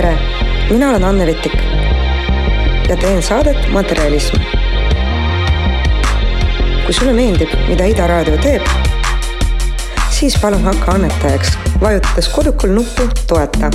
tere, mina olen Anne Vetik ja teen saadet Materjalism. kui sulle meeldib, mida Ida Raadio teeb, siis palun hakka annetajaks, vajutades kodukul nuppu toeta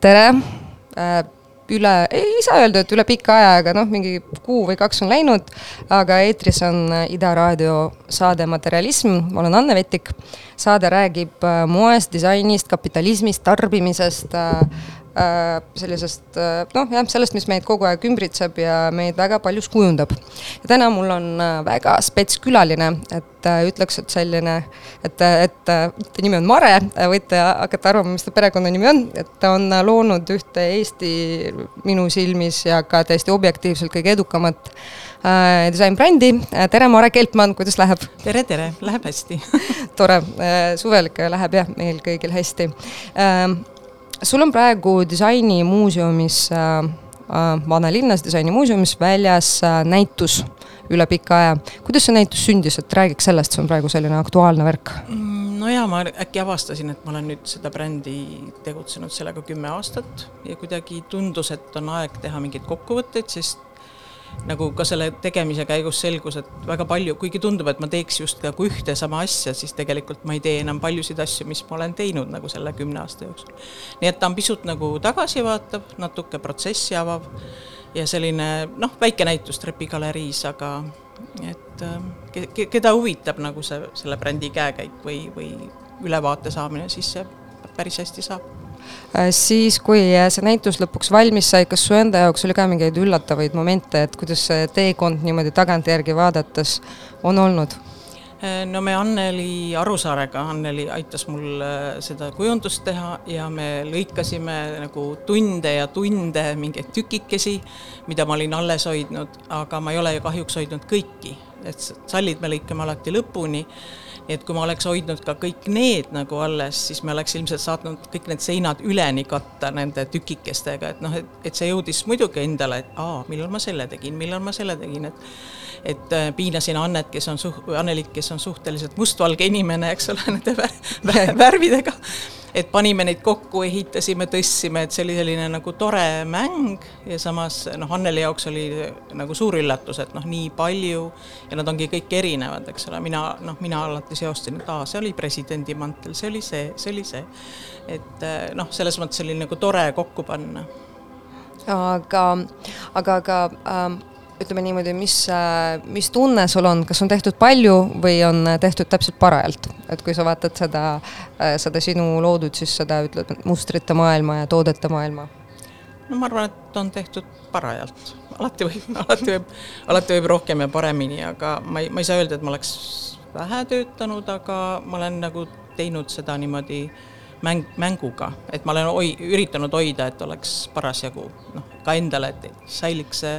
tere, äh, üle, ei saa öelda, et üle pika aja, aga noh, mingi kuu või kaks on läinud, aga eetris on äh, Ida Raadio saade Materialism, ma olen Anne Vetik. saade räägib moest, disainist, kapitalismist, tarbimisest Äh, sellisest äh, noh, jah, sellest, mis meid kogu aeg ümbritseb ja meid väga paljus kujundab. ja täna mul on äh, väga spets külaline, et ütleks, et selline, et, et ta nimi on Mare, võite hakata arvama, mis ta perekonnanimi on, et ta on loonud ühte Eesti minu silmis ja ka täiesti objektiivselt kõige edukamat äh, disainbrändi. tere, Mare Kelpmann, kuidas läheb? tere, tere, läheb hästi tore, suvel ikka läheb jah, meil kõigil hästi äh, sul on praegu disainimuuseumis äh,, äh Vanalinnas disainimuuseumis väljas äh, näitus üle pika aja. kuidas see näitus sündis, et räägiks sellest, see on praegu selline aktuaalne värk? Mm, no jaa, ma äkki avastasin, et ma olen nüüd seda brändi tegutsenud sellega kümme aastat ja kuidagi tundus, et on aeg teha mingeid kokkuvõtteid, sest nagu ka selle tegemise käigus selgus, et väga palju, kuigi tundub, et ma teeks just nagu ühte sama asja, siis tegelikult ma ei tee enam paljusid asju, mis ma olen teinud nagu selle kümne aasta jooksul. nii et ta on pisut nagu tagasivaatav, natuke protsessi avav ja selline noh, väike näitus trepigaleriis, aga et ke, keda huvitab nagu see, selle brändi käekäik või, või ülevaate saamine, siis see päris hästi saab siis, kui äh, see näitus lõpuks valmis sai, kas su enda jaoks oli ka mingeid üllatavaid momente, et kuidas see teekond niimoodi tagantjärgi vaadates on olnud? Äh, no me Anneli Arusaarega, Anneli aitas mul seda kujundust teha ja me lõikasime nagu tunde ja tunde mingeid tükikesi, mida ma olin alles hoidnud, aga ma ei ole ju kahjuks hoidnud kõiki, et sallid me lõikame alati lõpuni nii et kui ma oleks hoidnud ka kõik need nagu alles, siis me oleks ilmselt saatnud kõik need seinad üleni katta nende tükikestega, et noh, et, et see jõudis muidugi endale, et aa, millal ma selle tegin, millal ma selle tegin, et et äh, piinasin Annet, kes on suh-, Annelit, kes on suhteliselt mustvalge inimene, eks ole, nende vär, värvidega et panime neid kokku, ehitasime, tõstsime, et see oli selline nagu tore mäng ja samas noh, Anneli jaoks oli nagu suur üllatus, et noh, nii palju ja nad ongi kõik erinevad, eks ole, mina noh, mina alati seostasin, et aa, see oli presidendi mantel, see oli see, see oli see. et eh, noh, selles mõttes oli nagu tore kokku panna. aga, aga, aga ähm ütleme niimoodi, mis, äh, mis tunne sul on, kas on tehtud palju või on tehtud täpselt parajalt? et kui sa vaatad seda, äh, seda sinu loodud, siis seda ütled mustrite maailma ja toodete maailma? no ma arvan, et on tehtud parajalt, alati võib, alati võib, alati võib rohkem ja paremini, aga ma ei, ma ei saa öelda, et ma oleks vähe töötanud, aga ma olen nagu teinud seda niimoodi mäng, mänguga, et ma olen hoi-, üritanud hoida, et oleks parasjagu noh, ka endale, et säiliks see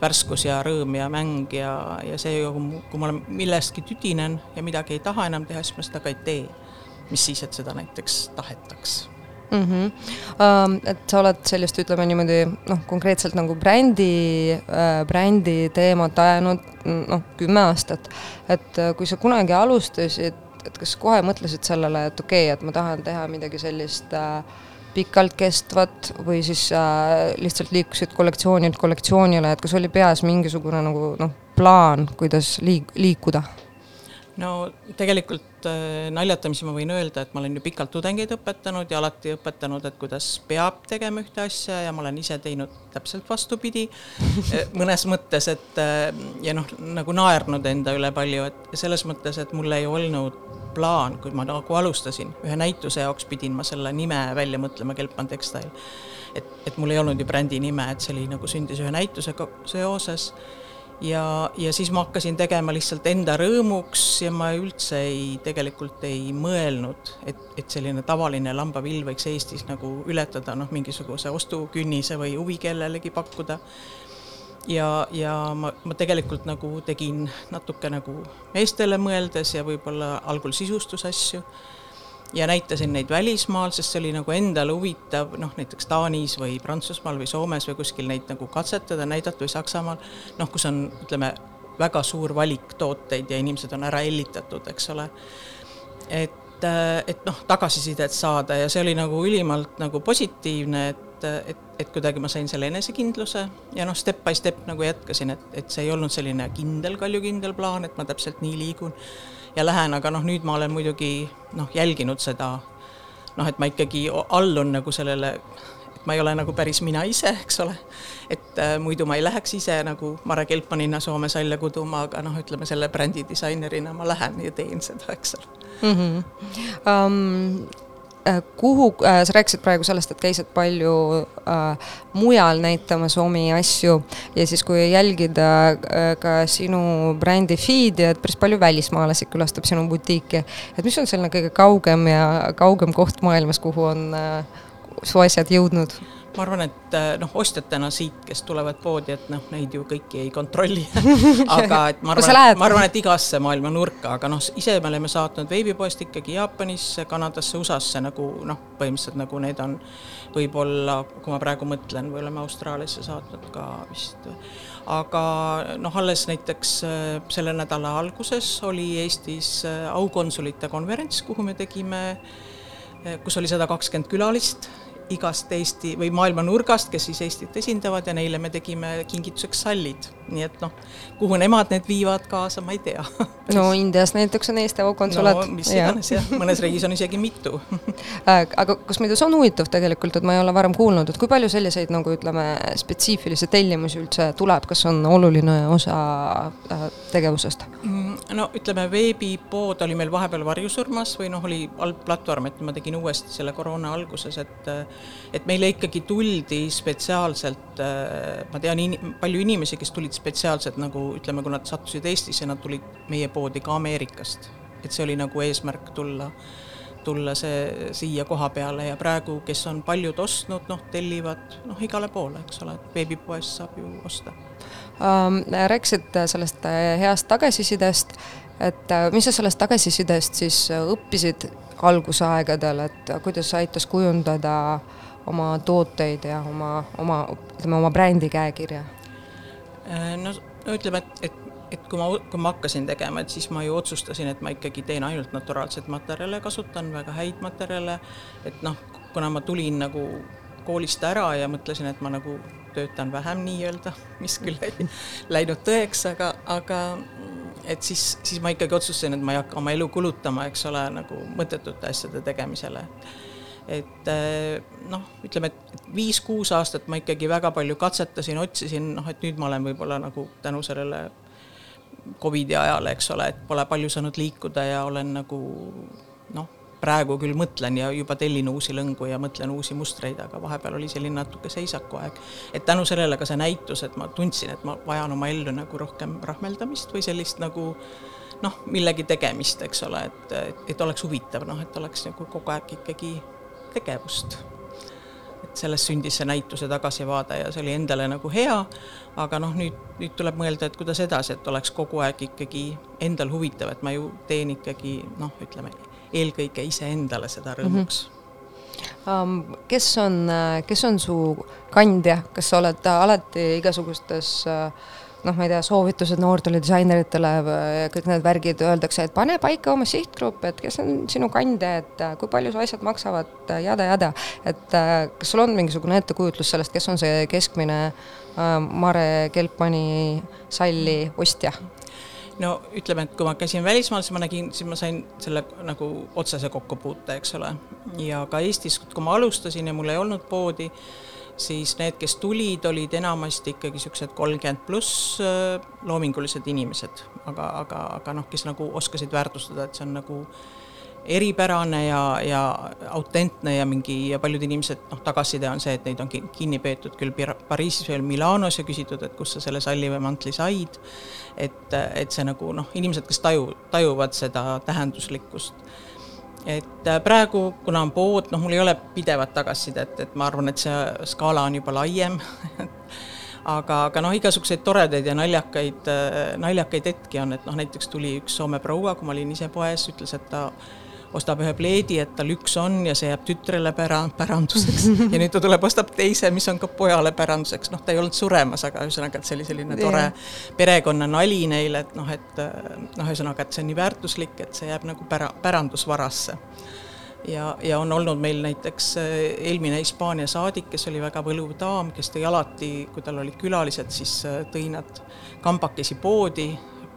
värskus ja rõõm ja mäng ja, ja see, kui ma millestki tüdinen ja midagi ei taha enam teha, siis ma seda ka ei tee. mis siis, et seda näiteks tahetaks mm. -hmm. Um, et sa oled sellist, ütleme niimoodi noh, konkreetselt nagu brändi äh,, brändi teemat ajanud noh, kümme aastat. et äh, kui sa kunagi alustasid, et kas kohe mõtlesid sellele, et okei okay,, et ma tahan teha midagi sellist äh, pikalt kestvat või siis äh, lihtsalt liikusid kollektsioonilt kollektsioonile, et kas oli peas mingisugune nagu noh, plaan, kuidas liik-, liikuda? no tegelikult äh, naljatamisi ma võin öelda, et ma olen ju pikalt tudengeid õpetanud ja alati õpetanud, et kuidas peab tegema ühte asja ja ma olen ise teinud täpselt vastupidi äh, mõnes mõttes, et äh, ja noh, nagu naernud enda üle palju, et selles mõttes, et mul ei olnud plaan, kui ma nagu alustasin, ühe näituse jaoks pidin ma selle nime välja mõtlema, Kelpan Textile. et, et mul ei olnud ju brändi nime, et see oli nagu sündis ühe näitusega seoses ja, ja siis ma hakkasin tegema lihtsalt enda rõõmuks ja ma üldse ei, tegelikult ei mõelnud, et, et selline tavaline lambavill võiks Eestis nagu ületada noh, mingisuguse ostukünnise või huvi kellelegi pakkuda ja, ja ma, ma tegelikult nagu tegin natuke nagu meestele mõeldes ja võib-olla algul sisustusasju ja näitasin neid välismaal, sest see oli nagu endale huvitav, noh näiteks Taanis või Prantsusmaal või Soomes või kuskil neid nagu katsetada, näidata või Saksamaal, noh, kus on, ütleme, väga suur valik tooteid ja inimesed on ära hellitatud, eks ole. et, et noh, tagasisidet saada ja see oli nagu ülimalt nagu positiivne, et et, et, et kuidagi ma sain selle enesekindluse ja noh, step by step nagu jätkasin, et, et see ei olnud selline kindel, kaljukindel plaan, et ma täpselt nii liigun ja lähen, aga noh, nüüd ma olen muidugi noh, jälginud seda noh, et ma ikkagi allun nagu sellele, et ma ei ole nagu päris mina ise, eks ole, et äh, muidu ma ei läheks ise nagu Mare Kelpanina Soomes välja kuduma, aga noh, ütleme selle brändi disainerina ma lähen ja teen seda, eks ole mm. -hmm. Um kuhu äh,, sa rääkisid praegu sellest, et käisid palju äh, mujal näitamas omi asju ja siis, kui jälgida äh, ka sinu brändi feed'i, et päris palju välismaalasi külastab sinu butiiki. et mis on selline kõige kaugem ja kaugem koht maailmas, kuhu on äh, su asjad jõudnud? Ma arvan, et äh, noh, ostjatena siit, kes tulevad poodi, et noh, neid ju kõiki ei kontrolli. Aga et ma arvan, ma arvan, et igasse maailma nurka, aga noh, ise me oleme saatnud veebipoest ikkagi Jaapanisse, Kanadasse, USA-sse nagu noh, põhimõtteliselt nagu need on võib-olla, kui ma praegu mõtlen, või oleme Austraaliasse saatnud ka vist. aga noh, alles näiteks äh, selle nädala alguses oli Eestis äh, aukonsulite konverents, kuhu me tegime kus oli sada kakskümmend külalist igast Eesti või maailma nurgast, kes siis Eestit esindavad ja neile me tegime kingituseks sallid. nii et noh, kuhu nemad need viivad kaasa, ma ei tea. no Indias näiteks on Eesti konsulat. no mis iganes jah, mõnes riigis on isegi mitu äh, aga see on huvitav tegelikult, et ma ei ole varem kuulnud, et kui palju selliseid nagu ütleme, spetsiifilisi tellimusi üldse tuleb, kas on oluline osa äh, tegevusest? Mm, no ütleme, veebipood oli meil vahepeal varjusurmas või noh, oli halb platvorm, et ma tegin uuesti selle koroona alguses, et et meile ikkagi tuldi spetsiaalselt, äh, ma tean in-, palju inimesi, kes tulid spetsiaalselt nagu ütleme, kui nad sattusid Eestisse, nad tulid meie poodi ka Ameerikast. et see oli nagu eesmärk tulla, tulla see siia koha peale ja praegu, kes on paljud ostnud, noh, tellivad noh, igale poole, eks ole, et veebipoest saab ju osta ähm,. Rääkisid sellest äh, heast tagasisidest, et äh, mis sa sellest tagasisidest siis õppisid algusaegadel, et kuidas aitas kujundada oma tooteid ja oma, oma, ütleme, oma brändi käekirja? Äh, no, ütleme, et, et, et kui ma, kui ma hakkasin tegema, et siis ma ju otsustasin, et ma ikkagi teen ainult naturaalseid materjale, kasutan väga häid materjale, et noh, kuna ma tulin nagu koolist ära ja mõtlesin, et ma nagu töötan vähem nii-öelda, mis küll ei läinud tõeks, aga, aga et siis, siis ma ikkagi otsustasin, et ma ei hakka oma elu kulutama, eks ole, nagu mõttetute asjade tegemisele. et eh, noh, ütleme, et viis-kuus aastat ma ikkagi väga palju katsetasin, otsisin, noh, et nüüd ma olen võib-olla nagu tänu sellele Covidi ajale, eks ole, et pole palju saanud liikuda ja olen nagu noh, praegu küll mõtlen ja juba tellin uusi lõngu ja mõtlen uusi mustreid, aga vahepeal oli selline natuke seisakuaeg. et tänu sellele ka see näitus, et ma tundsin, et ma vajan oma ellu nagu rohkem rahmeldamist või sellist nagu noh, millegi tegemist, eks ole, et, et, et oleks huvitav, noh, et oleks nagu kogu aeg ikkagi tegevust. et sellest sündis see näituse tagasivaade ja see oli endale nagu hea, aga noh, nüüd, nüüd tuleb mõelda, et kuidas edasi, et oleks kogu aeg ikkagi endal huvitav, et ma ju teen ikkagi noh, ütleme eelkõige iseendale seda rõõmuks mm. -hmm kes on, kes on su kandja, kas sa oled alati igasugustes noh, ma ei tea, soovitused noortele disaineritele, kõik need värgid, öeldakse, et pane paika oma sihtgrupp, et kes on sinu kandja, et kui palju su asjad maksavad ja jada-jada. et kas sul on mingisugune ettekujutlus sellest, kes on see keskmine Mare Kelpmani salli ostja? No ütleme, et kui ma käisin välismaal, siis ma nägin, siis ma sain selle nagu otsese kokkupuute, eks ole. ja ka Eestis, kui ma alustasin ja mul ei olnud poodi, siis need, kes tulid, olid enamasti ikkagi niisugused kolmkümmend pluss äh, loomingulised inimesed, aga, aga, aga noh, kes nagu oskasid väärtustada, et see on nagu äh, eripärane ja, ja autentne ja mingi ja paljud inimesed, noh, tagasiside on see, et neid on kinni peetud küll Pariisis või Milanos ja küsitud, et kust sa selle salli või mantli said. et, et see nagu noh, inimesed, kes taju, tajuvad seda tähenduslikkust. et äh, praegu, kuna on pood, noh, mul ei ole pidevat tagasisidet, et ma arvan, et see skaala on juba laiem aga, aga noh, igasuguseid toredaid ja naljakaid, äh, naljakaid hetki on, et noh, näiteks tuli üks Soome proua, kui ma olin ise poes, ütles, et ta ostab ühe pleedi, et tal üks on ja see jääb tütrele pära-, päranduseks. Ja nüüd ta tuleb, ostab teise, mis on ka pojale päranduseks, noh, ta ei olnud suremas, aga ühesõnaga, et see oli selline tore yeah. perekonnanali neile, et noh, et noh, ühesõnaga, et see on nii väärtuslik, et see jääb nagu pära-, pärandusvarasse. Ja, ja on olnud meil näiteks eelmine Hispaania saadik, kes oli väga võluv daam, kes tõi alati, kui tal olid külalised, siis tõi nad kambakesi poodi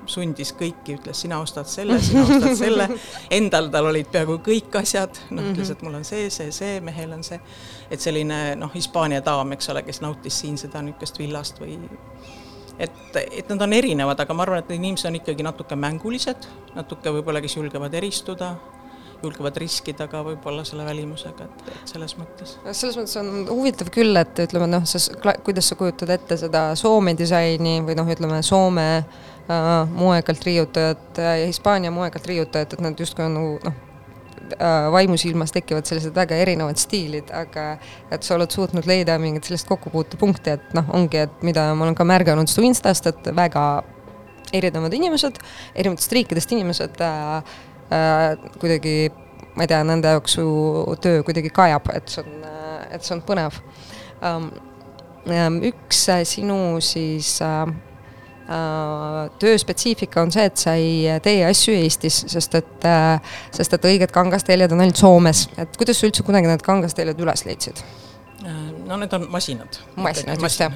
sundis kõiki, ütles sina ostad selle, sina ostad selle, endal tal olid peaaegu kõik asjad, noh, ütles, et mul on see, see, see, mehel on see, et selline noh, Hispaania daam, eks ole, kes nautis siin seda niisugust villast või et, et nad on erinevad, aga ma arvan, et need inimesed on ikkagi natuke mängulised, natuke võib-olla, kes julgevad eristuda julgevad riskida ka võib-olla selle välimusega, et, et selles mõttes. selles mõttes on huvitav küll, et ütleme noh, kuidas sa kujutad ette seda Soome disaini või noh, ütleme Soome äh, moekalt riiutajat ja Hispaania moekalt riiutajat, et nad justkui on nagu noh, äh, vaimusilmas tekivad sellised väga erinevad stiilid, aga et sa oled suutnud leida mingit sellist kokkupuutepunkti, et noh, ongi, et mida ma olen ka märganud su Instast, et väga erinevad inimesed, erinevatest riikidest inimesed äh, äh, kuidagi, ma ei tea, nende jaoks su töö kuidagi kajab, et see on, et see on põnev um,. üks sinu siis äh, Äh, töö spetsiifika on see, et sa ei tee asju Eestis, sest et, äh, sest et õiged kangasteljed on ainult Soomes, et kuidas sa üldse kunagi need kangasteljed üles leidsid? Äh, no need on masinad. masinad, just jah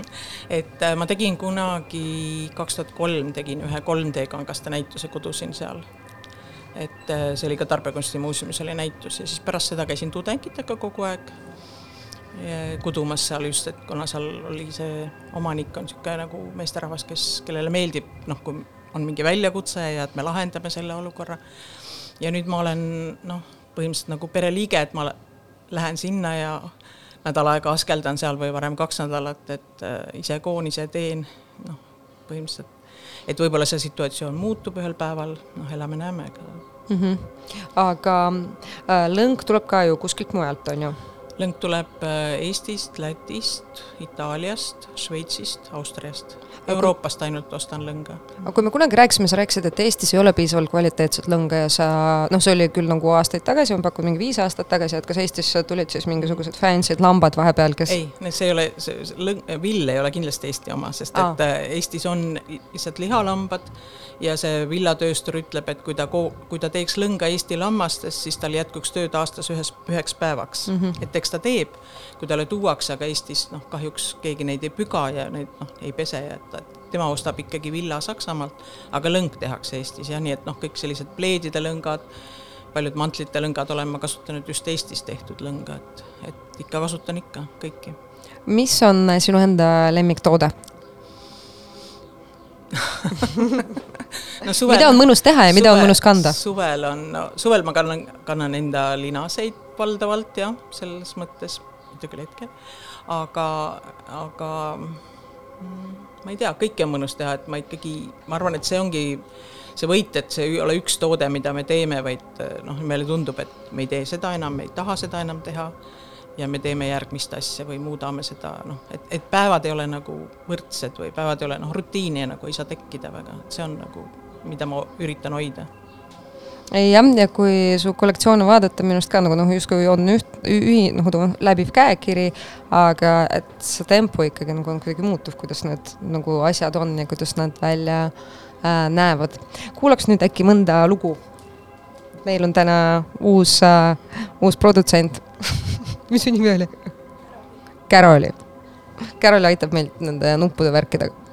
et ma tegin kunagi, kaks tuhat kolm tegin ühe 3D kangaste näituse, kudusin seal. et see oli ka Tarbekunstimuuseumis oli näitus ja siis pärast seda käisin tudengitega kogu aeg kudumas seal just, et kuna seal oli see omanik on niisugune nagu meesterahvas, kes, kellele meeldib noh, kui on mingi väljakutse ja et me lahendame selle olukorra. ja nüüd ma olen noh, põhimõtteliselt nagu pereliige, et ma lähen sinna ja nädal aega askeldan seal või varem kaks nädalat, et äh, ise koon, ise teen, noh, põhimõtteliselt, et võib-olla see situatsioon muutub ühel päeval, noh, elame-näeme mm. -hmm. aga äh, lõng tuleb ka ju kuskilt mujalt, on ju lõng tuleb äh, Eestist, Lätist, Itaaliast, Šveitsist, Austriast. Euroopast ainult ostan lõnga. aga kui me kunagi rääkisime, sa rääkisid, et Eestis ei ole piisavalt kvaliteetset lõnga ja sa, noh, see oli küll nagu aastaid tagasi, ma pakun mingi viis aastat tagasi, et kas Eestisse tulid siis mingisugused fancy'd lambad vahepeal, kes ei, see ei ole, see lõng, vill ei ole kindlasti Eesti oma, sest Aa. et äh, Eestis on lihtsalt lihalambad ja see villatööstur ütleb, et kui ta, kui ta teeks lõnga Eesti lammastest, siis tal jätkuks tööd aastas ühes, üheks päevaks mm. -hmm. et eks ta teeb, kui talle tuuakse, aga Eestis noh, kahjuks keegi neid ei püga ja neid noh, ei pese ja et tema ostab ikkagi villa Saksamaalt, aga lõng tehakse Eestis ja nii, et noh, kõik sellised pleedide lõngad, paljud mantlite lõngad olen ma kasutanud just Eestis tehtud lõnga, et, et ikka kasutan ikka kõiki. mis on sinu enda lemmiktoode no suvel, mida on mõnus teha ja mida suvel, on mõnus kanda? suvel on, no suvel ma kannan, kannan enda linaseid valdavalt jah, selles mõttes, mitte küll hetkel, aga, aga mm, ma ei tea, kõike on mõnus teha, et ma ikkagi, ma arvan, et see ongi see võit, et see ei ole üks toode, mida me teeme, vaid noh, meile tundub, et me ei tee seda enam, me ei taha seda enam teha ja me teeme järgmist asja või muudame seda noh, et, et päevad ei ole nagu võrdsed või päevad ei ole noh, rutiini nagu ei saa tekkida väga, see on nagu, mida ma üritan hoida jah, ja kui su kollektsioone vaadata, minu arust ka nagu noh, justkui on üht, ühi-, nagu läbiv käekiri, aga et see tempo ikkagi nagu on kuidagi muutuv, kuidas need nagu asjad on ja kuidas nad välja äh, näevad. kuulaks nüüd äkki mõnda lugu. meil on täna uus äh,, uus produtsent mis su nimi oli? Caroli. Carol aitab meil nende nuppude värkidega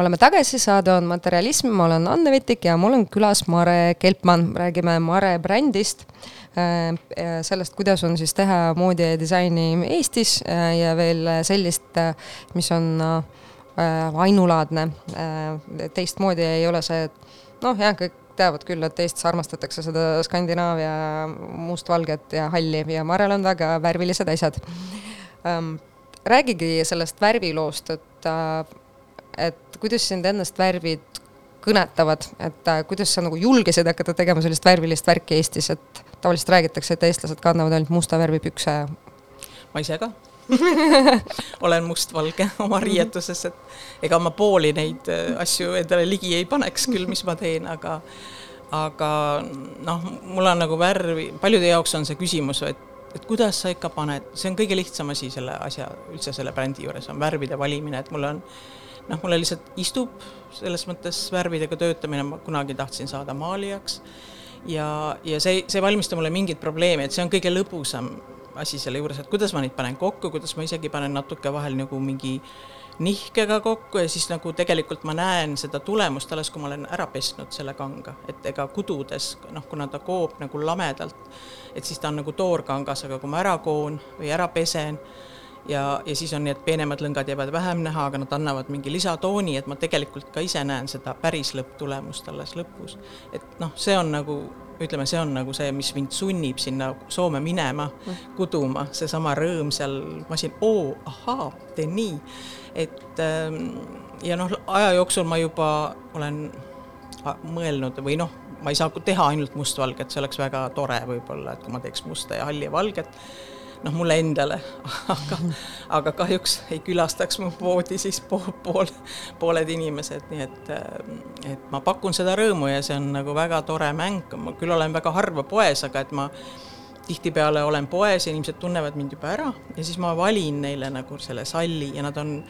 oleme tagasi, saade on Materialism, ma olen Anne Vetik ja mul on külas Mare Kelpmann, räägime Mare brändist äh,, sellest, kuidas on siis teha moodi ja disaini Eestis äh, ja veel sellist, äh, mis on ainulaadne. Teistmoodi ei ole see, noh jah, kõik teavad küll, et Eestis armastatakse seda Skandinaavia mustvalget ja halli ja Marel on väga värvilised asjad. Ähm, räägigi sellest värviloost, et, et kuidas sind ennast värvid kõnetavad, et äh, kuidas sa nagu julgesid hakata tegema sellist värvilist värki Eestis, et tavaliselt räägitakse, et eestlased kannavad ainult musta värvi pükse. ma ise ka olen mustvalge oma riietuses, et ega ma pooli neid äh, asju endale ligi ei paneks küll, mis ma teen, aga aga noh, mul on nagu värvi, paljude jaoks on see küsimus, et et kuidas sa ikka paned, see on kõige lihtsam asi selle asja, üldse selle brändi juures, on värvide valimine, et mul on noh, mulle lihtsalt istub selles mõttes värvidega töötamine, ma kunagi tahtsin saada maalijaks ja, ja see, see ei valmista mulle mingit probleemi, et see on kõige lõbusam asi selle juures, et kuidas ma neid panen kokku, kuidas ma isegi panen natuke vahel nagu mingi nihkega kokku ja siis nagu tegelikult ma näen seda tulemust alles, kui ma olen ära pesnud selle kanga, et ega kududes noh, kuna ta koob nagu lamedalt, et siis ta on nagu toorkangas, aga kui ma ära koon või ära pesen ja, ja siis on need peenemad lõngad jäävad vähem näha, aga nad annavad mingi lisatooni, et ma tegelikult ka ise näen seda päris lõpptulemust alles lõpus. et noh, see on nagu ütleme, see on nagu see, mis mind sunnib sinna Soome minema mm., kuduma, seesama rõõm seal masin, oo, ahaa, teen nii. et ähm, ja noh, aja jooksul ma juba olen mõelnud või noh, ma ei saa teha ainult mustvalget, see oleks väga tore võib-olla, et kui ma teeks musta ja halli ja valget noh, mulle endale, aga, aga kahjuks ei külastaks mu poodi siis pool, pool, pooled inimesed, nii et, et ma pakun seda rõõmu ja see on nagu väga tore mäng, ma küll olen väga harva poes, aga et ma tihtipeale olen poes ja inimesed tunnevad mind juba ära. Ja siis ma valin neile nagu selle salli ja nad on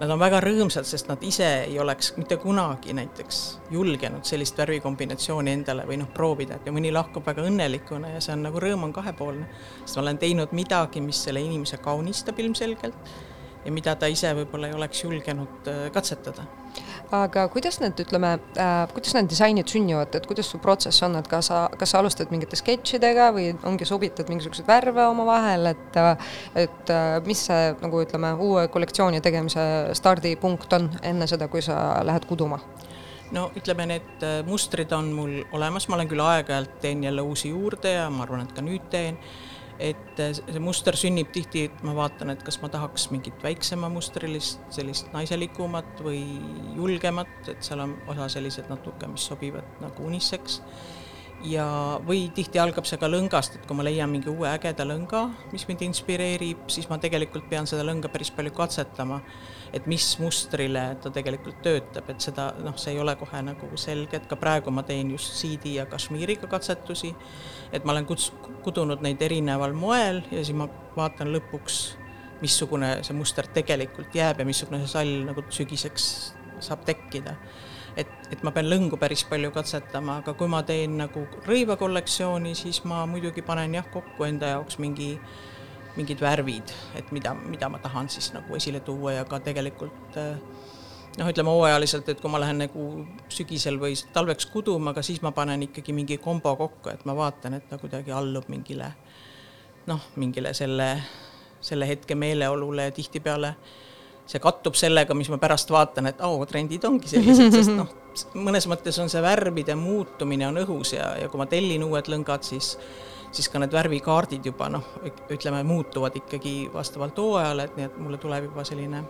Nad on väga rõõmsad, sest nad ise ei oleks mitte kunagi näiteks julgenud sellist värvikombinatsiooni endale või noh, proovida, et ja mõni lahkub väga õnnelikuna ja see on nagu rõõm on kahepoolne. sest ma olen teinud midagi, mis selle inimese kaunistab ilmselgelt ja mida ta ise võib-olla ei oleks julgenud äh, katsetada aga kuidas need, ütleme äh,, kuidas need disainid sünnivad, et kuidas su protsess on, et kas sa, kas sa alustad mingite sketšidega või ongi sobitad mingisuguseid värve omavahel, et et äh, mis see nagu ütleme, uue kollektsiooni tegemise stardipunkt on enne seda, kui sa lähed kuduma? no ütleme, need äh, mustrid on mul olemas, ma olen küll aeg-ajalt teen jälle uusi juurde ja ma arvan, et ka nüüd teen et see muster sünnib tihti, et ma vaatan, et kas ma tahaks mingit väiksema mustrilist, sellist naiselikumat või julgemat, et seal on osa sellised natuke, mis sobivad nagu uniseks ja, või tihti algab see ka lõngast, et kui ma leian mingi uue ägeda lõnga, mis mind inspireerib, siis ma tegelikult pean seda lõnga päris palju katsetama. et mis mustrile ta tegelikult töötab, et seda noh, see ei ole kohe nagu selge, et ka praegu ma teen just siidi ja kašmiiriga katsetusi. et ma olen kuts-, kudunud neid erineval moel ja siis ma vaatan lõpuks, missugune see muster tegelikult jääb ja missugune see sall nagu sügiseks saab tekkida et, et ma pean lõngu päris palju katsetama, aga kui ma teen nagu rõivakollektsiooni, siis ma muidugi panen jah kokku enda jaoks mingi, mingid värvid, et mida, mida ma tahan siis nagu esile tuua ja ka tegelikult noh, ütleme hooajaliselt, et kui ma lähen nagu sügisel või talveks kuduma, aga siis ma panen ikkagi mingi kombo kokku, et ma vaatan, et ta kuidagi allub mingile noh, mingile selle, selle hetke meeleolule ja tihtipeale see kattub sellega, mis ma pärast vaatan, et oh,, trendid ongi sellised, sest noh, mõnes mõttes on see värvide muutumine on õhus ja, ja kui ma tellin uued lõngad, siis siis ka need värvikaardid juba noh, ütleme, muutuvad ikkagi vastavalt hooajale, et nii et mulle tuleb juba selline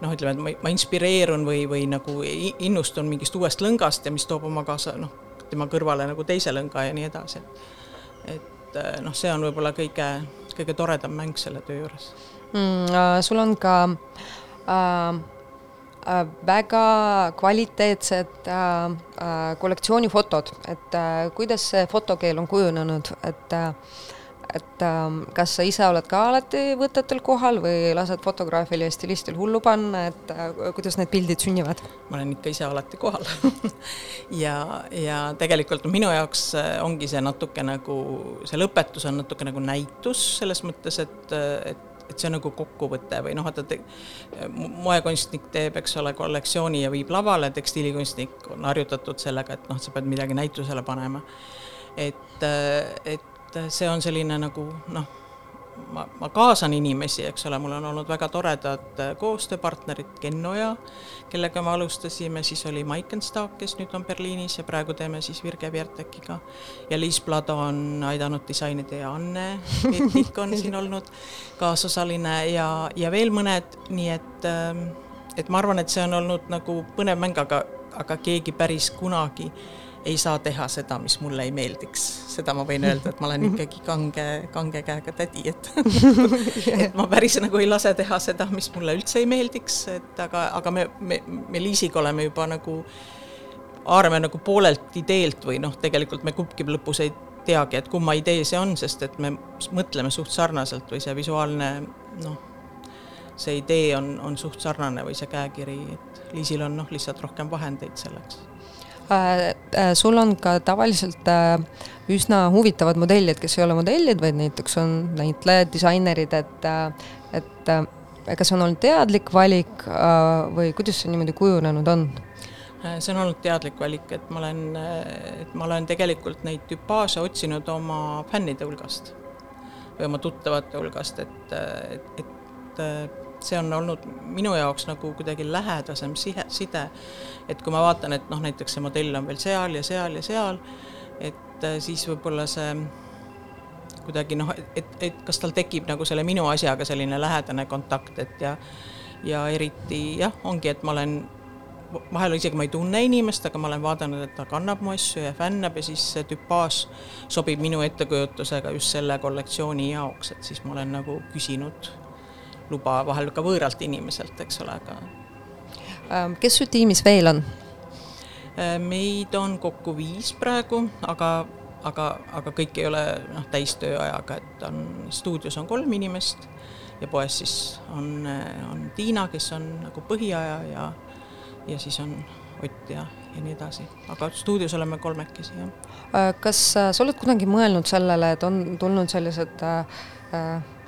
noh, ütleme, et ma, ma inspireerun või, või nagu innustun mingist uuest lõngast ja mis toob oma kaasa noh, tema kõrvale nagu teise lõnga ja nii edasi. et noh, see on võib-olla kõige, kõige toredam mäng selle töö juures mm,. Äh, sul on ka äh, äh, väga kvaliteetsed äh, äh, kollektsioonifotod, et äh, kuidas see fotokeel on kujunenud, et äh, et äh, kas sa ise oled ka alati võtetel kohal või lased fotograafil ja stilistil hullu panna, et äh, kuidas need pildid sünnivad? ma olen ikka ise alati kohal ja, ja tegelikult minu jaoks äh, ongi see natuke nagu, see lõpetus on natuke nagu näitus selles mõttes, et, et et see on nagu kokkuvõte või noh, vaata te, moekunstnik teeb, eks ole, kollektsiooni ja viib lavale, tekstiilikunstnik on harjutatud sellega, et noh, sa pead midagi näitusele panema. et, et see on selline nagu noh ma, ma kaasan inimesi, eks ole, mul on olnud väga toredad äh, koostööpartnerid, Kennoja, kellega me alustasime, siis oli Maikenstaak, kes nüüd on Berliinis ja praegu teeme siis Virge Viertekiga. ja Liis Plado on aidanud disainida ja Anne Eetik on siin olnud kaasosaline ja, ja veel mõned, nii et, ähm, et ma arvan, et see on olnud nagu põnev mäng, aga, aga keegi päris kunagi ei saa teha seda, mis mulle ei meeldiks. seda ma võin öelda, et ma olen ikkagi kange, kange käega tädi, et et ma päris nagu ei lase teha seda, mis mulle üldse ei meeldiks, et aga, aga me, me, me Liisiga oleme juba nagu, haarame nagu poolelt ideelt või noh, tegelikult me kumbki lõpus ei teagi, et kumma idee see on, sest et me mõtleme suht sarnaselt või see visuaalne noh, see idee on, on suht sarnane või see käekiri, et Liisil on noh, lihtsalt rohkem vahendeid selleks sul on ka tavaliselt äh, üsna huvitavad modellid, kes ei ole modellid, vaid näiteks on näitlejad, disainerid, et, et kas see on olnud teadlik valik või kuidas see niimoodi kujunenud on? see on olnud teadlik valik, et ma olen, et ma olen tegelikult neid tüpaaže otsinud oma fännide hulgast või oma tuttavate hulgast, et, et, et see on olnud minu jaoks nagu kuidagi lähedasem sihe, side. et kui ma vaatan, et noh, näiteks see modell on veel seal ja seal ja seal, et äh, siis võib-olla see kuidagi noh, et, et kas tal tekib nagu selle minu asjaga selline lähedane kontakt, et ja ja eriti jah, ongi, et ma olen vahel isegi ma ei tunne inimest, aga ma olen vaadanud, et ta kannab mu asju ja fännab ja siis see tüpaaž sobib minu ettekujutusega just selle kollektsiooni jaoks, et siis ma olen nagu küsinud luba vahel ka võõralt inimeselt, eks ole, aga. Ähm, kes su tiimis veel on? Äh, meid on kokku viis praegu, aga, aga, aga kõik ei ole noh, täistööajaga, et on stuudios on kolm inimest ja poes siis on, on Tiina, kes on nagu põhiaja ja, ja siis on Ott ja, ja nii edasi, aga stuudios oleme kolmekesi, jah. Äh, kas äh, sa oled kunagi mõelnud sellele, et on tulnud sellised äh,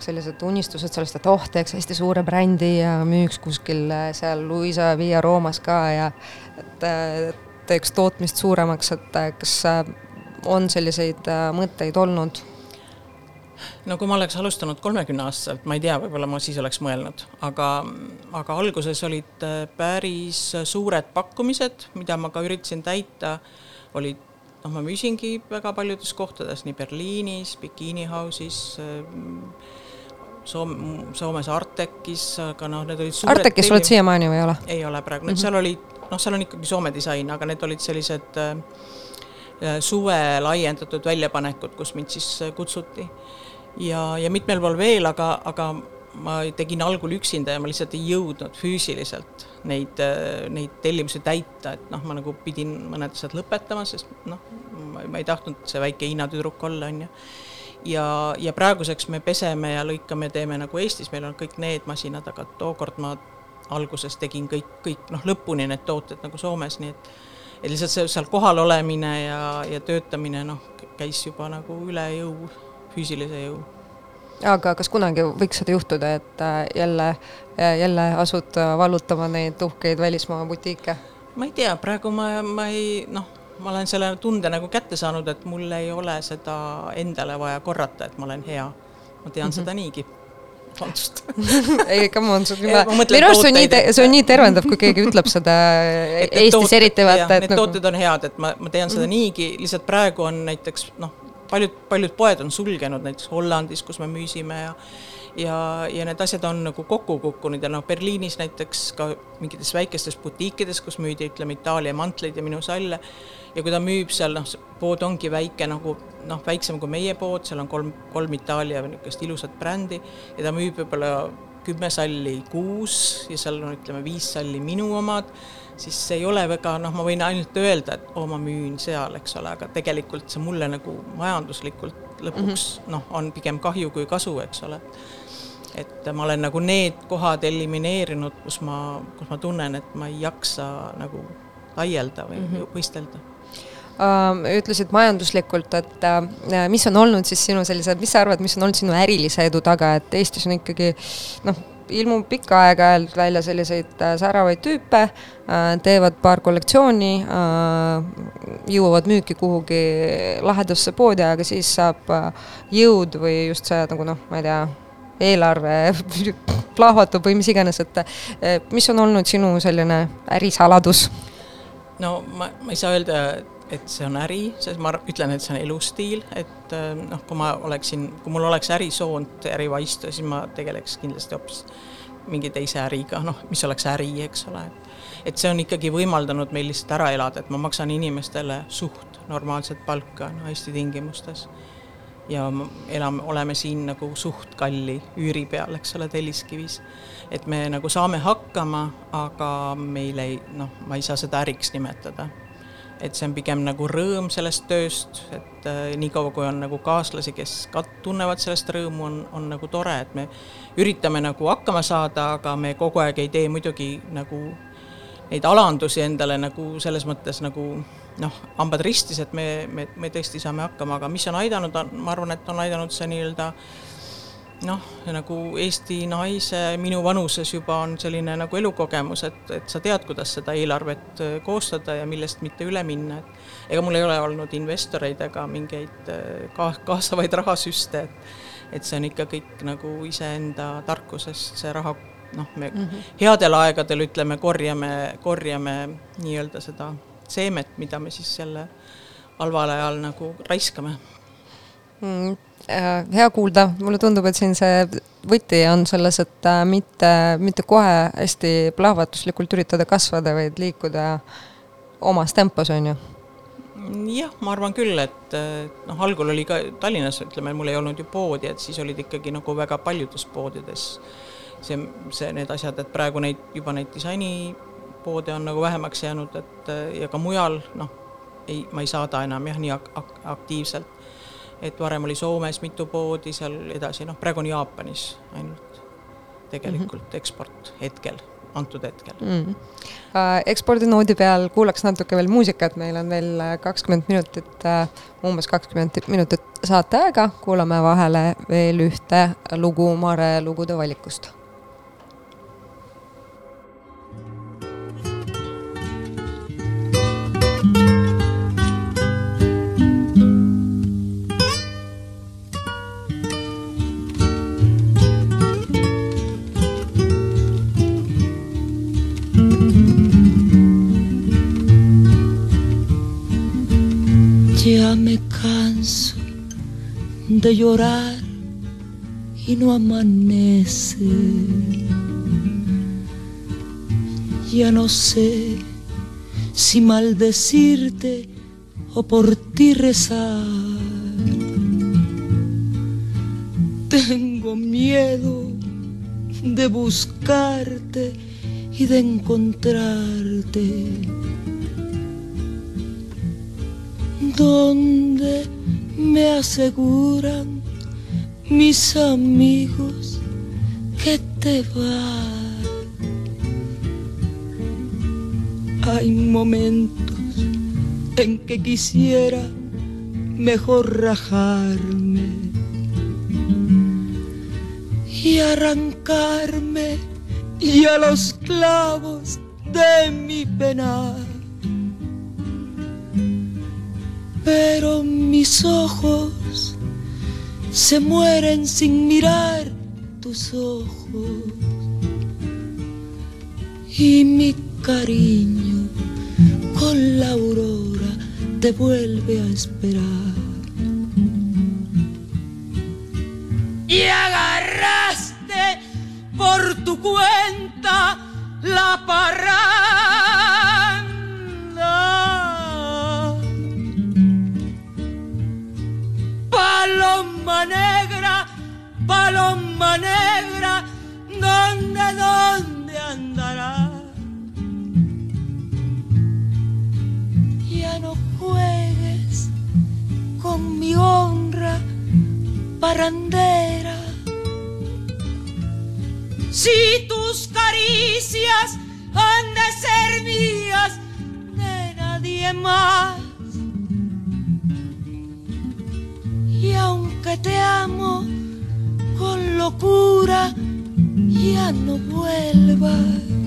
sellised unistused sellest, et oh, teeks hästi suure brändi ja müüks kuskil äh, seal Luisa Via Roomas ka ja et teeks tootmist suuremaks, et äh, kas äh, on selliseid mõtteid olnud? no kui ma oleks alustanud kolmekümne aastaselt, ma ei tea, võib-olla ma siis oleks mõelnud, aga, aga alguses olid päris suured pakkumised, mida ma ka üritasin täita, olid noh, ma müüsingi väga paljudes kohtades, nii Berliinis, Bikini House'is äh,, Soom-, Soomes Artekis, aga noh, need olid Artekis oled siiamaani või ei ole? ei ole praegu, mm -hmm. seal oli, noh, seal on ikkagi Soome disain, aga need olid sellised äh, suve laiendatud väljapanekud, kus mind siis äh, kutsuti. ja, ja mitmel pool veel, aga, aga ma tegin algul üksinda ja ma lihtsalt ei jõudnud füüsiliselt neid, äh, neid tellimusi täita, et noh, ma nagu pidin mõned asjad lõpetama, sest noh, ma ei tahtnud see väike Hiina tüdruk olla, on ju ja, ja praeguseks me peseme ja lõikame, teeme nagu Eestis, meil on kõik need masinad, aga tookord ma alguses tegin kõik, kõik noh, lõpuni need tooted nagu Soomes, nii et et lihtsalt see seal kohal olemine ja, ja töötamine noh, käis juba nagu üle jõu, füüsilise jõu. aga kas kunagi võiks seda juhtuda, et äh, jälle, jälle asud vallutama neid uhkeid välismaa butiike? ma ei tea, praegu ma, ma ei noh, ma olen selle tunde nagu kätte saanud, et mul ei ole seda endale vaja korrata, et ma olen hea. ma tean mm -hmm. seda niigi vabandust ei, come on, see on juba, minu arust see on nii, see on nii tervendav, kui keegi ütleb seda et, Eestis tooted, eriti vaata, et need nagu... tooted on head, et ma, ma tean seda mm -hmm. niigi, lihtsalt praegu on näiteks noh, paljud, paljud poed on sulgenud, näiteks Hollandis, kus me müüsime ja ja, ja need asjad on nagu kokku kukkunud ja noh, Berliinis näiteks ka mingites väikestes butiikides, kus müüdi, ütleme, Itaalia mantleid ja minu salle, ja kui ta müüb seal, noh, pood ongi väike nagu noh, väiksem kui meie pood, seal on kolm, kolm Itaalia niisugust ilusat brändi ja ta müüb võib-olla kümme salli kuus ja seal on, ütleme, viis salli minu omad, siis see ei ole väga, noh, ma võin ainult öelda, et oo, ma müün seal, eks ole, aga tegelikult see mulle nagu majanduslikult lõpuks mm -hmm. noh, on pigem kahju kui kasu, eks ole. Et ma olen nagu need kohad elimineerinud, kus ma, kus ma tunnen, et ma ei jaksa nagu laielda või mm -hmm. võistelda äh, ütlesid majanduslikult, et äh, mis on olnud siis sinu sellised, mis sa arvad, mis on olnud sinu ärilise edu taga, et Eestis on ikkagi noh, ilmub pikka aega-ajalt välja selliseid äh, säravaid tüüpe äh,, teevad paar kollektsiooni jõuavad müüki kuhugi lahedasse poodi, aga siis saab jõud või just see nagu noh, ma ei tea, eelarve plahvatub või mis iganes, et äh, mis on olnud sinu selline ärisaladus? no ma, ma ei saa öelda, et see on äri, sest ma ütlen, et see on elustiil, et äh, noh, kui ma oleksin, kui mul oleks ärisoont, ärivaistu, siis ma tegeleks kindlasti hoopis mingi teise äriga, noh, mis oleks äri, eks ole, et et see on ikkagi võimaldanud meil lihtsalt ära elada, et ma maksan inimestele suht normaalset palka, no Eesti tingimustes. Ja elame, oleme siin nagu suht kalli üüri peal, eks ole, Telliskivis. et me nagu saame hakkama, aga meil ei, noh, ma ei saa seda äriks nimetada et see on pigem nagu rõõm sellest tööst, et äh, niikaua, kui on nagu kaaslasi, kes ka tunnevad sellest rõõmu, on, on nagu tore, et me üritame nagu hakkama saada, aga me kogu aeg ei tee muidugi nagu neid alandusi endale nagu selles mõttes nagu noh, hambad ristis, et me, me, me tõesti saame hakkama, aga mis on aidanud, ma arvan, et on aidanud see nii-öelda noh, nagu Eesti naise minu vanuses juba on selline nagu elukogemus, et, et sa tead, kuidas seda eelarvet äh, koostada ja millest mitte üle minna, et ega mul ei ole olnud investoreid ega mingeid äh, ka-, kaasavaid rahasüste, et et see on ikka kõik nagu iseenda tarkusest, see raha noh, me mm -hmm. headel aegadel ütleme, korjame, korjame nii-öelda seda seemet, mida me siis selle halval ajal nagu raiskame mm,. Äh, hea kuulda, mulle tundub, et siin see võti on selles, et äh, mitte, mitte kohe hästi plahvatuslikult üritada kasvada, vaid liikuda omas tempos, on ju jah, ma arvan küll, et noh, algul oli ka Tallinnas, ütleme, mul ei olnud ju poodi, et siis olid ikkagi nagu väga paljudes poodides see, see, need asjad, et praegu neid, juba neid disainipoode on nagu vähemaks jäänud, et ja ka mujal, noh, ei, ma ei saada enam jah, nii ak-, ak aktiivselt et varem oli Soomes mitu poodi, seal edasi, noh, praegu on Jaapanis ainult tegelikult mm -hmm. eksport hetkel, antud hetkel mm. ekspordinoodi peal kuulaks natuke veel muusikat, meil on veel äh, kakskümmend minutit uh,, umbes kakskümmend minutit saateaega, kuulame vahele veel ühte lugu Mare lugude valikust Ya me canso de llorar y no amanece. Ya no sé si maldecirte o por ti rezar. Tengo miedo de buscarte y de encontrarte donde me aseguran mis amigos que te vas. Hay momentos en que quisiera mejor rajarme y arrancarme y a los clavos de mi penar pero mis ojos se mueren sin mirar tus ojos y mi cariño con la aurora te vuelve a esperar. Y agarraste por tu cuenta la parada paloma negra, paloma negra, ¿dónde, dónde andará? Ya no juegues con mi honra parandera. Si tus caricias han de ser mías, de nadie más que te amo con locura, ya no vuelvas.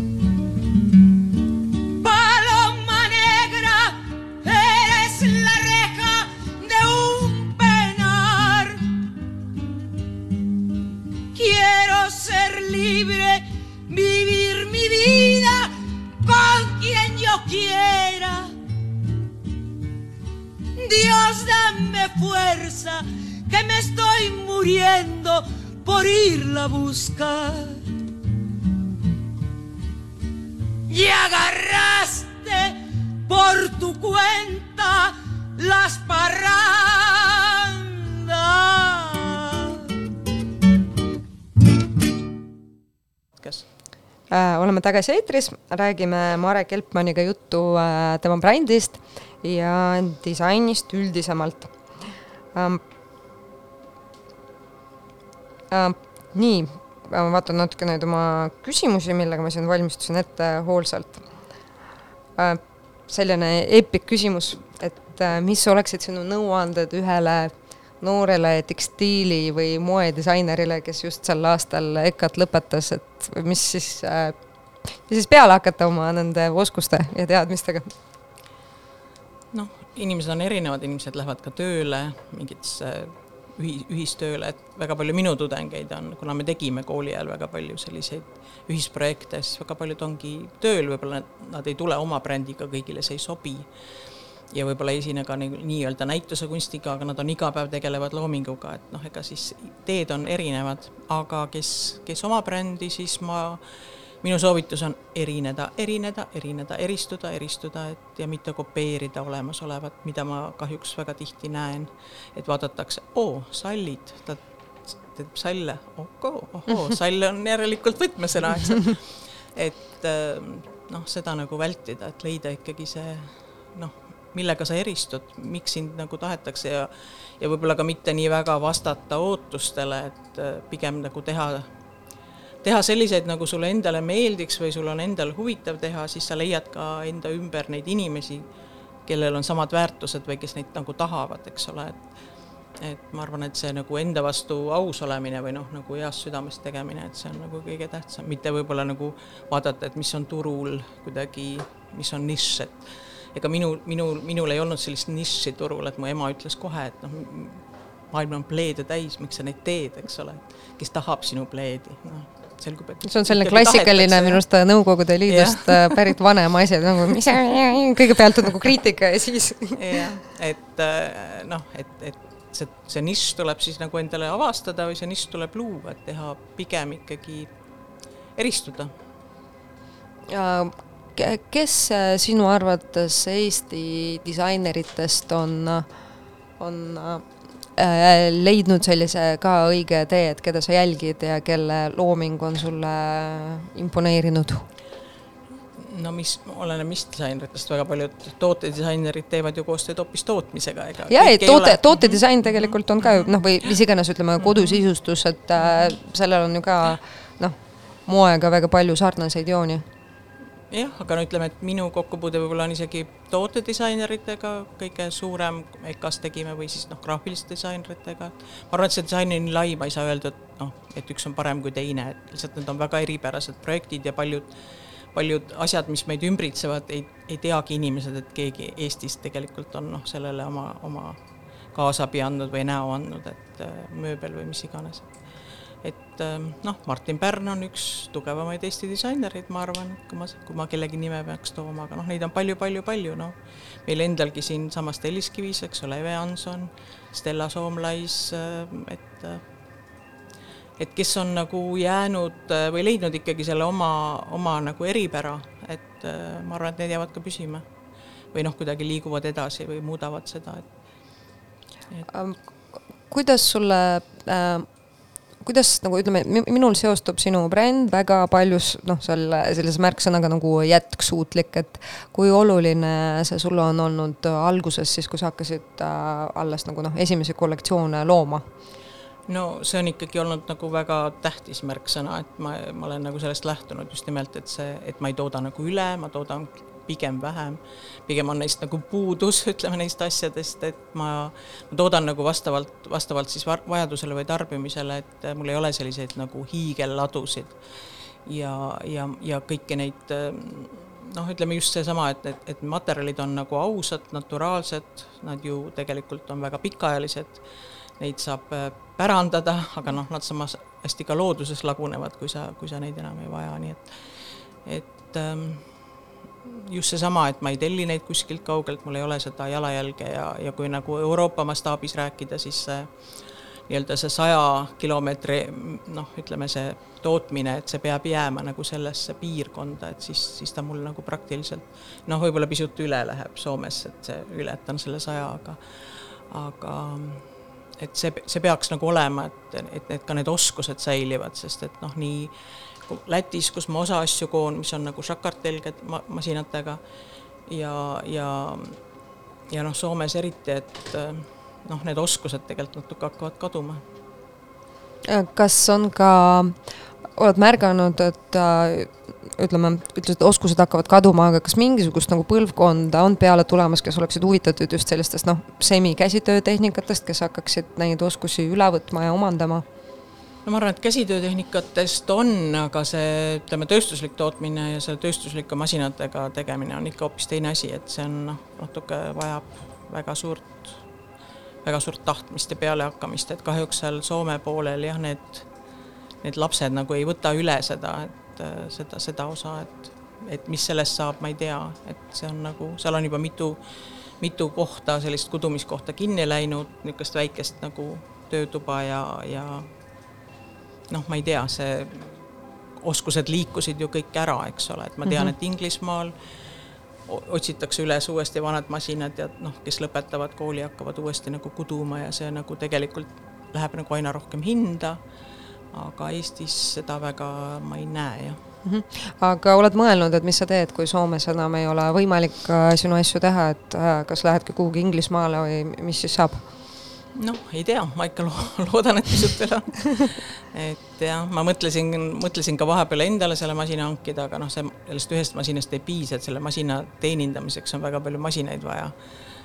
Fuerza, que me estoy muriendo por irla a buscar. Y agarraste por tu cuenta las parrandas. kas Äh, oleme tagasi eetris, räägime Marek Elpmanniga juttu äh, tema brändist ja disainist üldisemalt ähm,. Äh, nii, ma vaatan natuke nüüd oma küsimusi, millega ma siin valmistusin ette hoolsalt äh,. selline eepik küsimus, et äh, mis oleksid sinu nõuanded ühele noorele tekstiili- või moedisainerile, kes just sel aastal EKA-t lõpetas, et mis siis äh,, mis siis peale hakata oma nende oskuste ja teadmistega? Noh, inimesed on erinevad, inimesed lähevad ka tööle mingitesse ühi-, ühistööle, et väga palju minu tudengeid on, kuna me tegime kooli ajal väga palju selliseid ühisprojekte, siis väga paljud ongi tööl, võib-olla nad, nad ei tule oma brändiga, kõigile see ei sobi. ja võib-olla ei esine ka nii, nii-öelda näituse kunstiga, aga nad on iga päev tegelevad loominguga, et noh, ega siis teed on erinevad, aga kes, kes oma brändi, siis ma minu soovitus on erineda, erineda, erineda, eristuda, eristuda, et ja mitte kopeerida olemasolevat, mida ma kahjuks väga tihti näen. et vaadatakse, oo, sallid, ta teeb salle, okoo, ohoo, sall on järelikult võtmesõna, eks ole. et ähm, noh, seda nagu vältida, et leida ikkagi see noh, millega sa eristud, miks sind nagu tahetakse ja ja võib-olla ka mitte nii väga vastata ootustele, et äh, pigem nagu teha teha selliseid, nagu sulle endale meeldiks või sul on endal huvitav teha, siis sa leiad ka enda ümber neid inimesi, kellel on samad väärtused või kes neid nagu tahavad, eks ole, et et ma arvan, et see nagu enda vastu aus olemine või noh, nagu heast südamest tegemine, et see on nagu kõige tähtsam, mitte võib-olla nagu vaadata, et mis on turul kuidagi, mis on nišš, et ega minu, minu, minul ei olnud sellist nišši turul, et mu ema ütles kohe, et noh, maailm on pleede täis, miks sa neid teed, eks ole, kes tahab sinu pleedi, noh selgub, et see on selline klassikaline minu arust Nõukogude Liidust yeah. pärit vanem asi, et nagu mis kõigepealt on nagu kriitika ja siis. jah, et noh, et, et see, see nišš tuleb siis nagu endale avastada või see nišš tuleb luua, et teha pigem ikkagi eristuda. kes sinu arvates Eesti disaineritest on, on äh, leidnud sellise ka õige tee, et keda sa jälgid ja kelle looming on sulle imponeerinud? no mis, oleneb mis disaineritest, väga paljud tootedisainerid teevad ju koostööd hoopis tootmisega, ega jaa, ei toote, tootedisain tegelikult on ka ju noh, või mis iganes, ütleme kodusisustus, et äh, sellel on ju ka noh, moega väga palju sarnaseid jooni. Jah, aga no ütleme, et minu kokkupuude võib-olla on isegi tootedisaineritega kõige suurem, EKA-s tegime, või siis noh, graafiliste disaineritega. ma arvan, et see disain on nii lai, ma ei saa öelda, et noh, et üks on parem kui teine, et lihtsalt need on väga eripärased projektid ja paljud paljud asjad, mis meid ümbritsevad, ei, ei teagi inimesed, et keegi Eestis tegelikult on noh, sellele oma, oma kaasabi andnud või näo andnud, et äh, mööbel või mis iganes. Et äh, noh, Martin Pärn on üks tugevamaid Eesti disainereid, ma arvan, kui ma, kui ma kellegi nime peaks tooma, aga noh, neid on palju-palju-palju, noh. meil endalgi siinsamas Telliskivis, eks ole, Eve Hanson, Stella Soomlais, äh, et et kes on nagu jäänud äh, või leidnud ikkagi selle oma, oma nagu eripära, et äh, ma arvan, et need jäävad ka püsima. või noh, kuidagi liiguvad edasi või muudavad seda, et, et.... kuidas sulle äh, kuidas nagu ütleme, minul seostub sinu bränd väga paljus noh, selle sellise märksõnaga nagu jätksuutlik, et kui oluline see sulle on olnud alguses siis, kui sa hakkasid äh, alles nagu noh, esimesi kollektsioone looma? no see on ikkagi olnud nagu väga tähtis märksõna, et ma, ma olen nagu sellest lähtunud just nimelt, et see, et ma ei tooda nagu üle, ma toodan pigem vähem. pigem on neist nagu puudus, ütleme neist asjadest, et ma, ma toodan nagu vastavalt, vastavalt siis vajadusele või tarbimisele, et mul ei ole selliseid nagu hiigelladusid. ja, ja, ja kõiki neid noh, ütleme just seesama, et, et, et materjalid on nagu ausad, naturaalsed, nad ju tegelikult on väga pikaajalised, neid saab äh, pärandada, aga noh, nad samas hästi ka looduses lagunevad, kui sa, kui sa neid enam ei vaja, nii et, et ähm, just seesama, et ma ei telli neid kuskilt kaugelt, mul ei ole seda jalajälge ja, ja kui nagu Euroopa mastaabis rääkida, siis see nii-öelda see saja kilomeetri noh, ütleme see tootmine, et see peab jääma nagu sellesse piirkonda, et siis, siis ta mul nagu praktiliselt noh, võib-olla pisut üle läheb Soomes, et ületan selle saja, aga aga et see, see peaks nagu olema, et, et, et ka need oskused säilivad, sest et noh, nii Lätis, kus ma osa asju koon, mis on nagu šakartelged ma-, masinatega ja, ja ja noh, Soomes eriti, et noh, need oskused tegelikult natuke hakkavad kaduma. kas on ka, oled märganud, et äh, ütleme, ütlesid, et oskused hakkavad kaduma, aga kas mingisugust nagu põlvkonda on peale tulemas, kes oleksid huvitatud just sellistest noh, semikäsitöötehnikatest, kes hakkaksid neid oskusi üle võtma ja omandama? No ma arvan, et käsitöötehnikatest on, aga see, ütleme, tööstuslik tootmine ja selle tööstuslike masinatega tegemine on ikka hoopis teine asi, et see on noh, natuke vajab väga suurt väga suurt tahtmist ja pealehakkamist, et kahjuks seal Soome poolel jah, need, need lapsed nagu ei võta üle seda, et äh, seda, seda osa, et, et mis sellest saab, ma ei tea, et see on nagu, seal on juba mitu, mitu kohta, sellist kudumiskohta kinni läinud, niisugust väikest nagu töötuba ja, ja noh, ma ei tea, see oskused liikusid ju kõik ära, eks ole, et ma tean -hmm. et Inglismaal otsitakse üles uuesti vanad masinad ja noh, kes lõpetavad kooli, hakkavad uuesti nagu kuduma ja see nagu tegelikult läheb nagu aina rohkem hinda. aga Eestis seda väga ma ei näe, jah mm. -hmm. aga oled mõelnud, et mis sa teed, kui Soomes enam ei ole võimalik äh, sinu asju teha, et äh, kas lähedki kuhugi Inglismaale või mis siis saab? Noh, ei tea, ma ikka lo loodan, et pisut veel on. et jah, ma mõtlesin, mõtlesin ka vahepeal endale selle masina hankida, aga noh, see, sellest ühest masinast ei piisa, et selle masina teenindamiseks on väga palju masinaid vaja.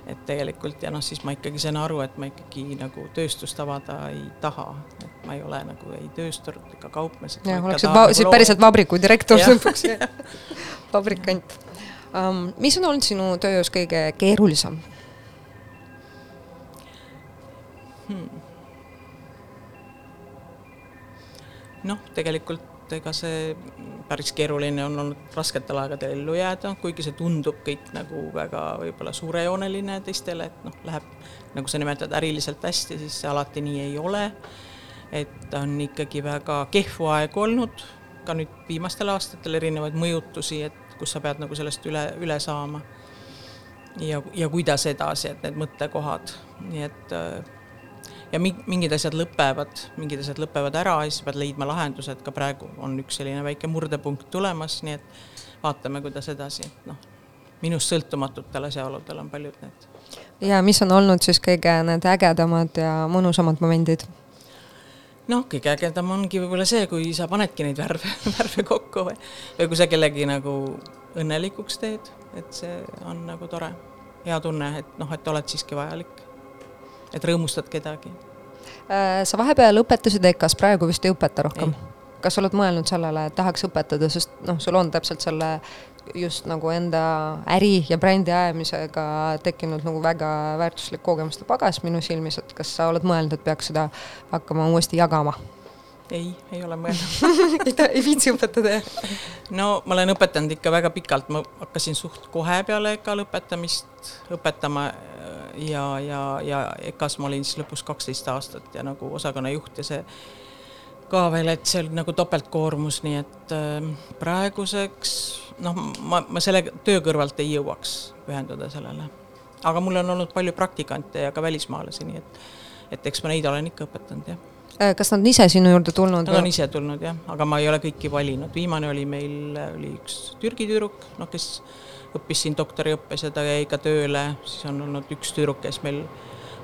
et tegelikult ja noh, siis ma ikkagi sain aru, et ma ikkagi nagu tööstust avada ei taha, et ma ei ole nagu ei tööstur ega kaupmees. jah, oleksid va nagu päriselt vabriku direktor lõpuks vabrikant um,. mis on olnud sinu töös kõige keerulisem? Hmm.. noh, tegelikult ega see päris keeruline on olnud rasketel aegadel ellu jääda, kuigi see tundub kõik nagu väga võib-olla suurejooneline teistele, et noh, läheb nagu sa nimetad äriliselt hästi, siis see alati nii ei ole. et on ikkagi väga kehvu aegu olnud, ka nüüd viimastel aastatel erinevaid mõjutusi, et kus sa pead nagu sellest üle, üle saama. ja, ja kuidas edasi, et need mõttekohad, nii et ja mingid asjad lõpevad, mingid asjad lõpevad ära ja siis pead leidma lahendused, ka praegu on üks selline väike murdepunkt tulemas, nii et vaatame, kuidas edasi, noh, minust sõltumatutel asjaoludel on paljud need. ja mis on olnud siis kõige need ägedamad ja mõnusamad momendid? noh, kõige ägedam ongi võib-olla see, kui sa panedki neid värve, värve kokku või, või kui sa kellegi nagu õnnelikuks teed, et see on nagu tore, hea tunne, et noh, et oled siiski vajalik et rõõmustad kedagi. Äh, sa vahepeal õpetasid EKA-s, praegu vist ei õpeta rohkem? kas oled mõelnud sellele, et tahaks õpetada, sest noh, sul on täpselt selle just nagu enda äri ja brändi ajamisega tekkinud nagu väga väärtuslik kogemuste pagas minu silmis, et kas sa oled mõelnud, et peaks seda hakkama uuesti jagama? ei, ei ole mõelnud ei viitsi õpetada, jah? no ma olen õpetanud ikka väga pikalt, ma hakkasin suht kohe peale EKA lõpetamist õpetama ja, ja, ja EKA-s ma olin siis lõpus kaksteist aastat ja nagu osakonnajuht ja see ka veel, et see oli nagu topeltkoormus, nii et äh, praeguseks noh, ma, ma selle töö kõrvalt ei jõuaks pühenduda sellele. aga mul on olnud palju praktikante ja ka välismaalasi, nii et, et eks ma neid olen ikka õpetanud, jah Äh, kas nad on ise sinu juurde tulnud? Nad on ise tulnud jah, aga ma ei ole kõiki valinud, viimane oli meil, oli üks Türgi tüdruk, noh, kes õppis siin doktoriõppes ja ta jäi ka tööle, siis on olnud üks tüdruk, kes meil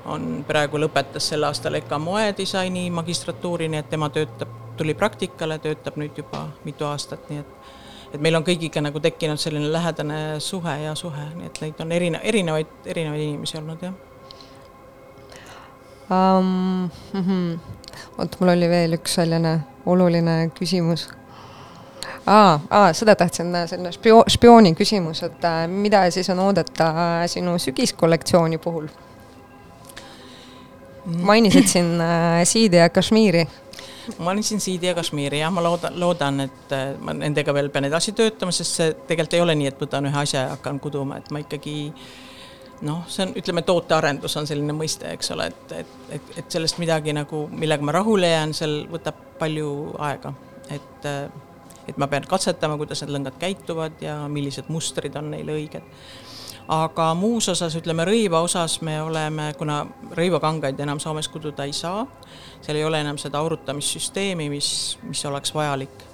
on praegu lõpetas sel aastal EKA moedisaini magistratuuri, nii et tema töötab, tuli praktikale, töötab nüüd juba mitu aastat, nii et et meil on kõigiga nagu tekkinud selline lähedane suhe ja suhe, nii et neid on erine-, erinevaid, erinevaid inimesi olnud, jah um,. Mm -hmm. oot, mul oli veel üks selline oluline küsimus aa, aa, seda tahtsin, selline spio-, spiooni küsimus, et äh, mida siis on oodata äh, sinu sügiskollektsiooni puhul? mainisid siin äh, siidi ja kašmiiri. ma mainisin siidi ja kašmiiri, jah, ma loodan, loodan, et äh, ma nendega veel pean edasi töötama, sest see tegelikult ei ole nii, et võtan ühe asja ja hakkan kuduma, et ma ikkagi noh, see on, ütleme, tootearendus on selline mõiste, eks ole, et, et, et, et sellest midagi nagu, millega ma rahule jään, seal võtab palju aega, et äh, et ma pean katsetama, kuidas need lõngad käituvad ja millised mustrid on neile õiged. Aga muus osas, ütleme rõiva osas me oleme, kuna rõivakangaid enam Soomes kududa ei saa, seal ei ole enam seda aurutamissüsteemi, mis, mis oleks vajalik,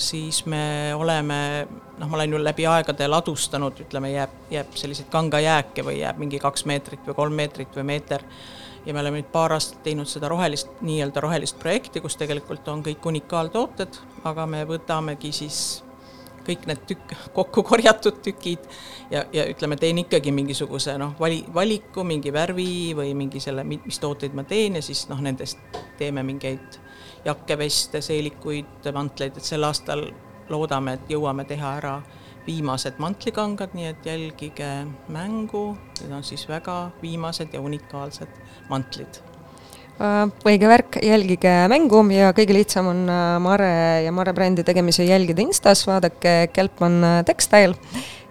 siis me oleme, noh, ma olen ju läbi aegade ladustanud, ütleme, jääb, jääb selliseid kangajääke või jääb mingi kaks meetrit või kolm meetrit või meeter ja me oleme nüüd paar aastat teinud seda rohelist, nii-öelda rohelist projekti, kus tegelikult on kõik unikaaltooted, aga me võtamegi siis kõik need tükk, kokku korjatud tükid ja, ja ütleme, teen ikkagi mingisuguse noh, vali, valiku, mingi värvi või mingi selle, mis tooteid ma teen ja siis noh, nendest teeme mingeid jakke, veste, seelikuid, mantleid, et sel aastal loodame, et jõuame teha ära viimased mantlikangad, nii et jälgige mängu, need on siis väga viimased ja unikaalsed mantlid. Äh, õige värk, jälgige mängu ja kõige lihtsam on äh, Mare ja Mare brändi tegemisi jälgida Instas, vaadake Kelpman äh, Textile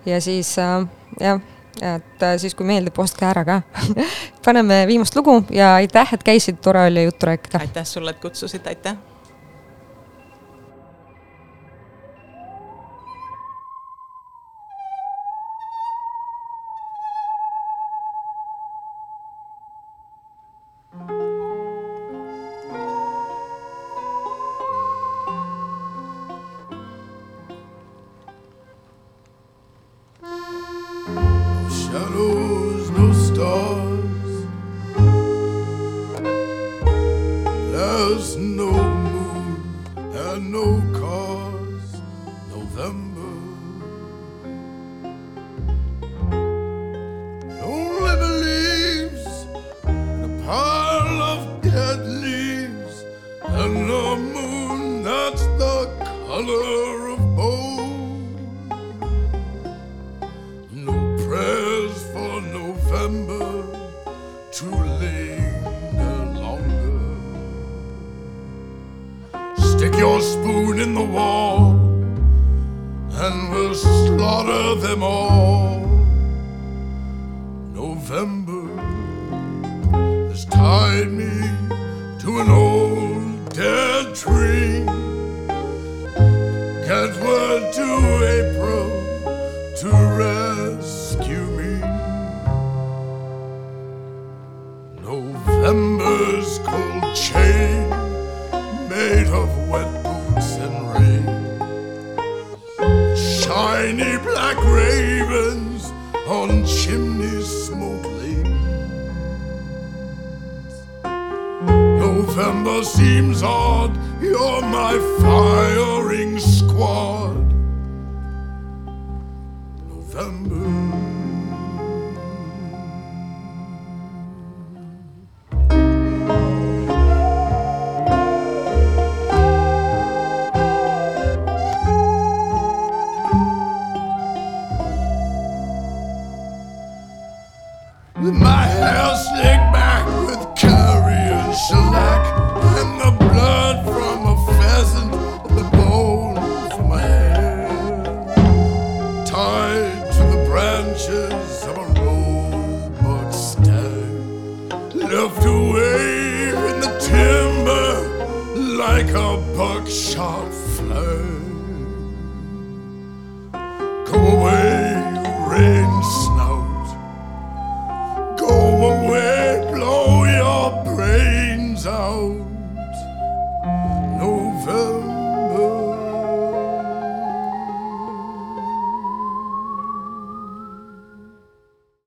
ja siis jah, et siis, kui meeldib, ostke ära ka. Paneme viimast lugu ja aitäh, et käisid, tore oli juttu rääkida. aitäh sulle, et kutsusid, aitäh